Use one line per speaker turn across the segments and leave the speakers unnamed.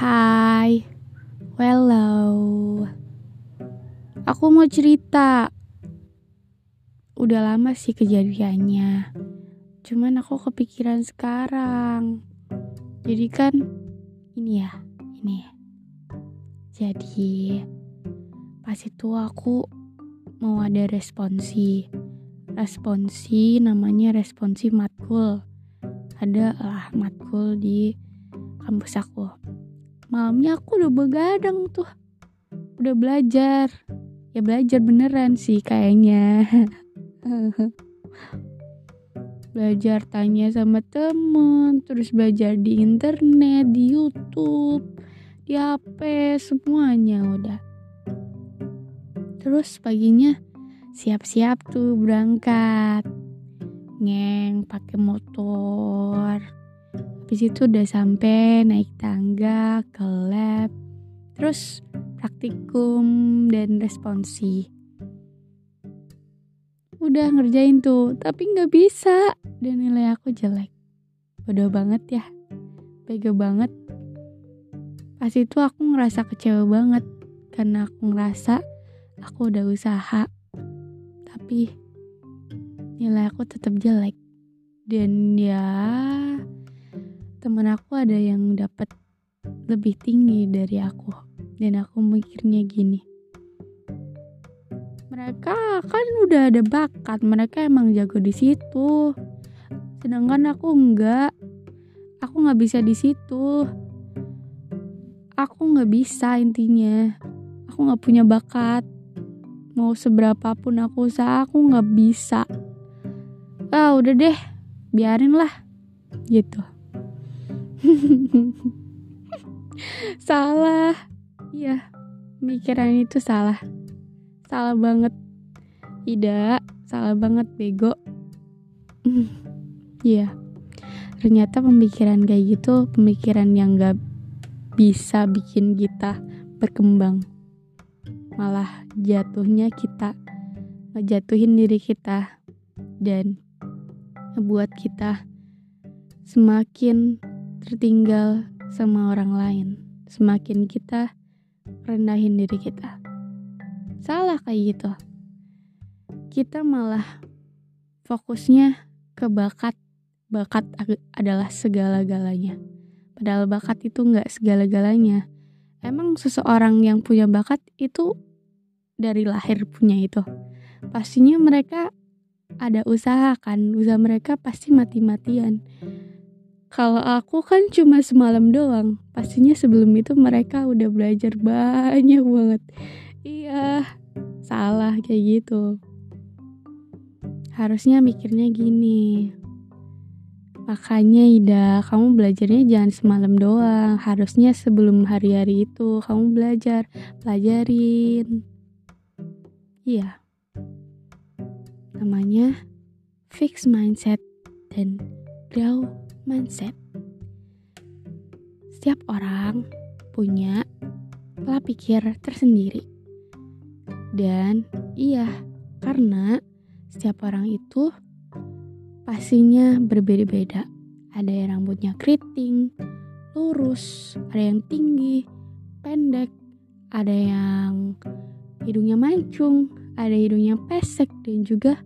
Hai, hello. Aku mau cerita. Udah lama sih kejadiannya. Cuman aku kepikiran sekarang. Jadi kan ini ya, ini. Jadi pas itu aku mau ada responsi. Responsi namanya responsi matkul. Ada lah matkul di kampus aku. Malamnya aku udah begadang tuh. Udah belajar. Ya belajar beneran sih kayaknya. belajar tanya sama temen, terus belajar di internet, di YouTube, di HP, semuanya udah. Terus paginya siap-siap tuh berangkat. Ngeng pakai motor. Habis itu udah sampai naik tangga ke lab. Terus praktikum dan responsi. Udah ngerjain tuh tapi nggak bisa. Dan nilai aku jelek. Bodoh banget ya. Bego banget. Pas itu aku ngerasa kecewa banget. Karena aku ngerasa aku udah usaha. Tapi nilai aku tetap jelek. Dan ya temen aku ada yang dapat lebih tinggi dari aku dan aku mikirnya gini. Mereka kan udah ada bakat mereka emang jago di situ. Sedangkan aku enggak. Aku nggak bisa di situ. Aku nggak bisa intinya. Aku nggak punya bakat. Mau seberapa pun aku usaha aku nggak bisa. Ah udah deh biarin lah gitu salah. Iya mikiran itu salah. Salah banget. Tidak salah banget bego. Iya. Ternyata pemikiran kayak gitu pemikiran yang gak bisa bikin kita berkembang. Malah jatuhnya kita ngejatuhin diri kita dan ngebuat kita semakin tertinggal sama orang lain. Semakin kita rendahin diri kita. Salah kayak gitu. Kita malah fokusnya ke bakat. Bakat adalah segala-galanya. Padahal bakat itu nggak segala-galanya. Emang seseorang yang punya bakat itu dari lahir punya itu. Pastinya mereka ada usaha kan. Usaha mereka pasti mati-matian kalau aku kan cuma semalam doang. Pastinya sebelum itu mereka udah belajar banyak banget. Iya salah kayak gitu. Harusnya mikirnya gini. Makanya Ida kamu belajarnya jangan semalam doang. Harusnya sebelum hari-hari itu kamu belajar pelajarin. Iya. Namanya fix mindset dan grow mindset setiap orang punya pola pikir tersendiri dan iya, karena setiap orang itu pastinya berbeda-beda. Ada yang rambutnya keriting, lurus, ada yang tinggi, pendek, ada yang hidungnya mancung, ada hidungnya pesek dan juga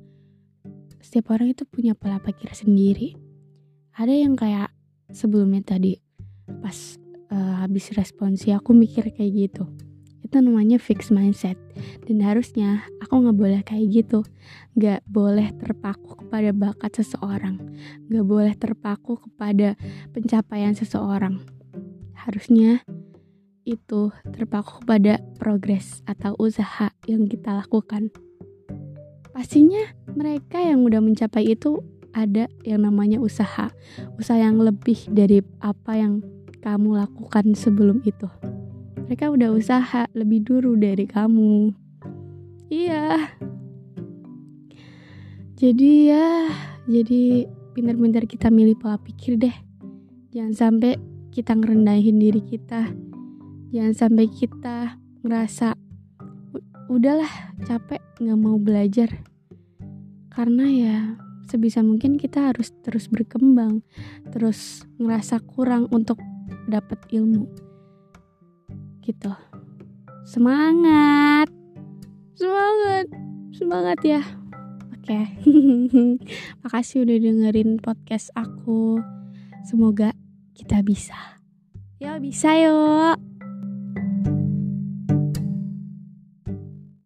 setiap orang itu punya pola pikir sendiri. Ada yang kayak sebelumnya tadi pas uh, habis responsi aku mikir kayak gitu. Itu namanya fix mindset. Dan harusnya aku nggak boleh kayak gitu. Nggak boleh terpaku kepada bakat seseorang. Nggak boleh terpaku kepada pencapaian seseorang. Harusnya itu terpaku kepada progres atau usaha yang kita lakukan. Pastinya mereka yang udah mencapai itu ada yang namanya usaha. Usaha yang lebih dari apa yang kamu lakukan sebelum itu. Mereka udah usaha lebih dulu dari kamu. Iya. Jadi ya jadi pintar-pintar kita milih pola pikir deh. Jangan sampai kita ngerendahin diri kita. Jangan sampai kita ngerasa udahlah capek nggak mau belajar. Karena ya sebisa mungkin kita harus terus berkembang terus ngerasa kurang untuk dapat ilmu. Gitu. Semangat! Semangat! Semangat ya. Oke. Makasih udah dengerin podcast aku. Semoga kita bisa. Ya bisa yuk